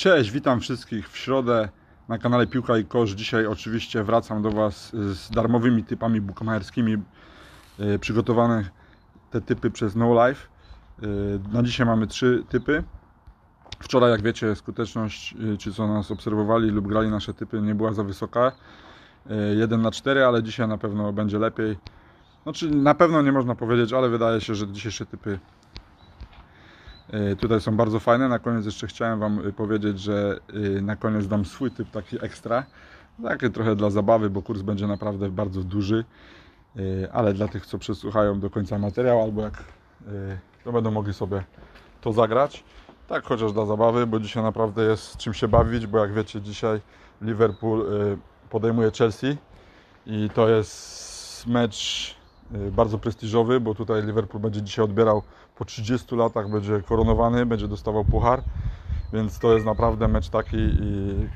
Cześć, witam wszystkich w środę na kanale Piłka i Kosz. Dzisiaj oczywiście wracam do Was z darmowymi typami bukmacherskimi yy, przygotowane te typy przez No Life. Yy, Na dzisiaj mamy trzy typy. Wczoraj, jak wiecie, skuteczność, yy, czy co nas obserwowali lub grali nasze typy, nie była za wysoka. 1 na 4, ale dzisiaj na pewno będzie lepiej. Znaczy, na pewno nie można powiedzieć, ale wydaje się, że dzisiejsze typy E, Tutaj są bardzo fajne. Na koniec jeszcze chciałem Wam y, powiedzieć, że y, na koniec dam swój typ taki ekstra. Taki trochę dla zabawy, bo kurs będzie naprawdę bardzo duży. Ale dla tych, co przesłuchają do końca materiał, albo jak to będą mogli sobie to zagrać. Tak, chociaż dla zabawy, bo dzisiaj naprawdę jest czym się bawić, bo jak wiecie, dzisiaj Liverpool podejmuje Chelsea i to jest mecz bardzo prestiżowy, bo tutaj Liverpool będzie dzisiaj odbierał po 30 latach będzie koronowany, będzie dostawał puchar. Więc to jest naprawdę mecz taki,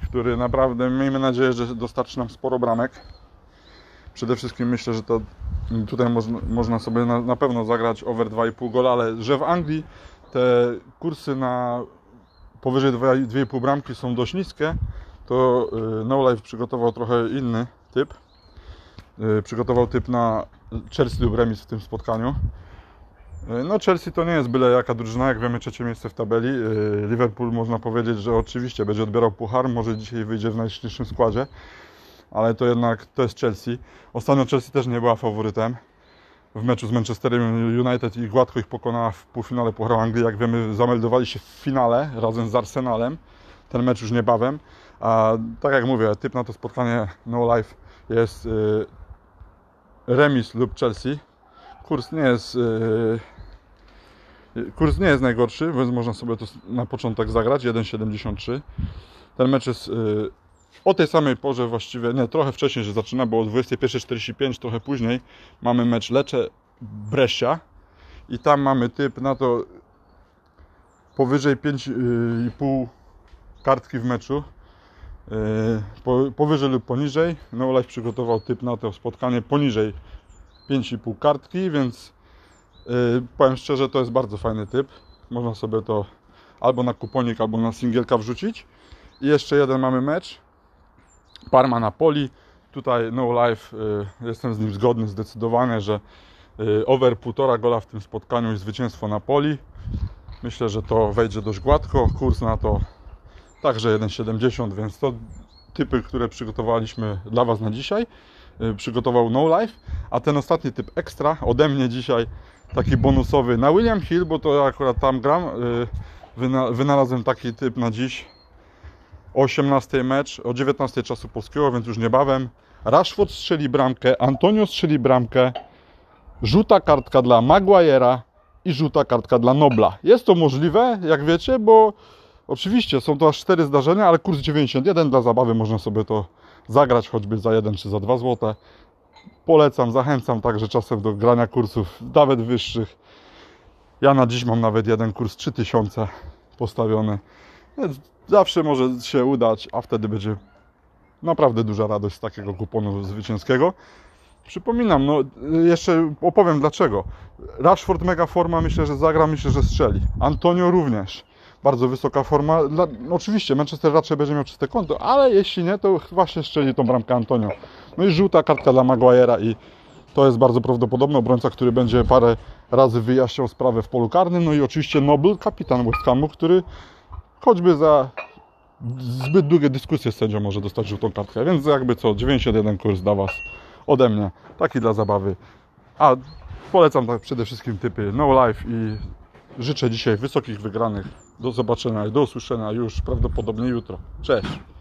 który naprawdę miejmy nadzieję, że dostarczy nam sporo bramek. Przede wszystkim myślę, że to tutaj można, można sobie na, na pewno zagrać over 2,5 gola, ale że w Anglii te kursy na powyżej 2,5 bramki są dość niskie, to y, No Life przygotował trochę inny typ. Y, przygotował typ na Chelsea lub remis w tym spotkaniu. E, no Chelsea to nie jest byle jaka drużyna, jak wiemy trzecie miejsce w tabeli. E, Liverpool można powiedzieć, że oczywiście będzie odbierał puchar, może dzisiaj wyjdzie w najszybszym składzie, ale to jednak to jest Chelsea. Ostatnio Chelsea też nie była faworytem w meczu z Manchesterem United i gładko ich pokonała w półfinale Pucharu Anglii. Jak wiemy zameldowali się w finale razem z Arsenalem. Ten mecz już niebawem. A tak jak mówię, typ na to spotkanie No Life jest yy, remis lub Chelsea. Kurs nie jest yy, Kurs nie jest najgorszy, więc można sobie to na początek zagrać, 1,73. Ten mecz jest y, o tej samej porze właściwie, nie, trochę wcześniej, że zaczyna, bo o 21.45, trochę później mamy mecz Lecze Brescia i tam mamy typ na to powyżej 5,5 kartki w meczu. Y, powyżej lub poniżej. No Life przygotował typ na to spotkanie poniżej 5,5 kartki, więc Yy, powiem szczerze, to jest bardzo fajny typ. Można sobie to albo na kuponik, albo na singielka wrzucić. I jeszcze jeden mamy mecz. Parma na poli. Tutaj No Life, yy, jestem z nim zgodny zdecydowanie, że over 1,5 gola w tym spotkaniu i zwycięstwo na poli. Myślę, że to wejdzie dość gładko. Kurs na to także 1,70, więc to typy, które przygotowaliśmy dla Was na dzisiaj. Yy, przygotował No Life, a ten ostatni typ ekstra ode mnie dzisiaj taki bonusowy na William Hill, bo to akurat tam gram. Y, wynalazłem taki typ na dziś. O 18 mecz, o 19 czasu polskiego, więc już niebawem. Rashford strzeli bramkę, Antonio strzeli bramkę, żółta kartka dla Maguire'a i żółta kartka dla Nobla. Jest to możliwe, jak wiecie, bo oczywiście są to aż 4 zdarzenia, ale kurs 91 dla zabawy można sobie to zagrać choćby za 1 czy za 2 zł polecam, zachęcam także czasem do grania kursów nawet wyższych. Ja na dziś mam nawet jeden kurs 3000 postawiony. Więc zawsze może się udać, a wtedy będzie naprawdę duża radość z takiego kuponu zwycięskiego. Przypominam, no jeszcze opowiem dlaczego. Rashford mega forma, myślę, że zagra, myślę, że strzeli. Antonio również bardzo wysoka forma. Dla, no oczywiście Manchester raczej będzie miał czyste konto, ale jeśli nie, to właśnie strzeli tą bramkę Antonio. No i żółta kartka dla Maguire'a i to jest bardzo prawdopodobne. Obrońca, który będzie parę razy wyjaśniał sprawę w polu karnym. No i oczywiście Noble, kapitan West Hamu, który choćby za zbyt długie dyskusje z sędzią może dostać żółtą kartkę. Więc jakby co, 91 kurs dla Was ode mnie. Taki dla zabawy. A polecam tak przede wszystkim typy No Life i życzę dzisiaj wysokich wygranych. Do zobaczenia i do usłyszenia już prawdopodobnie jutro. Cześć!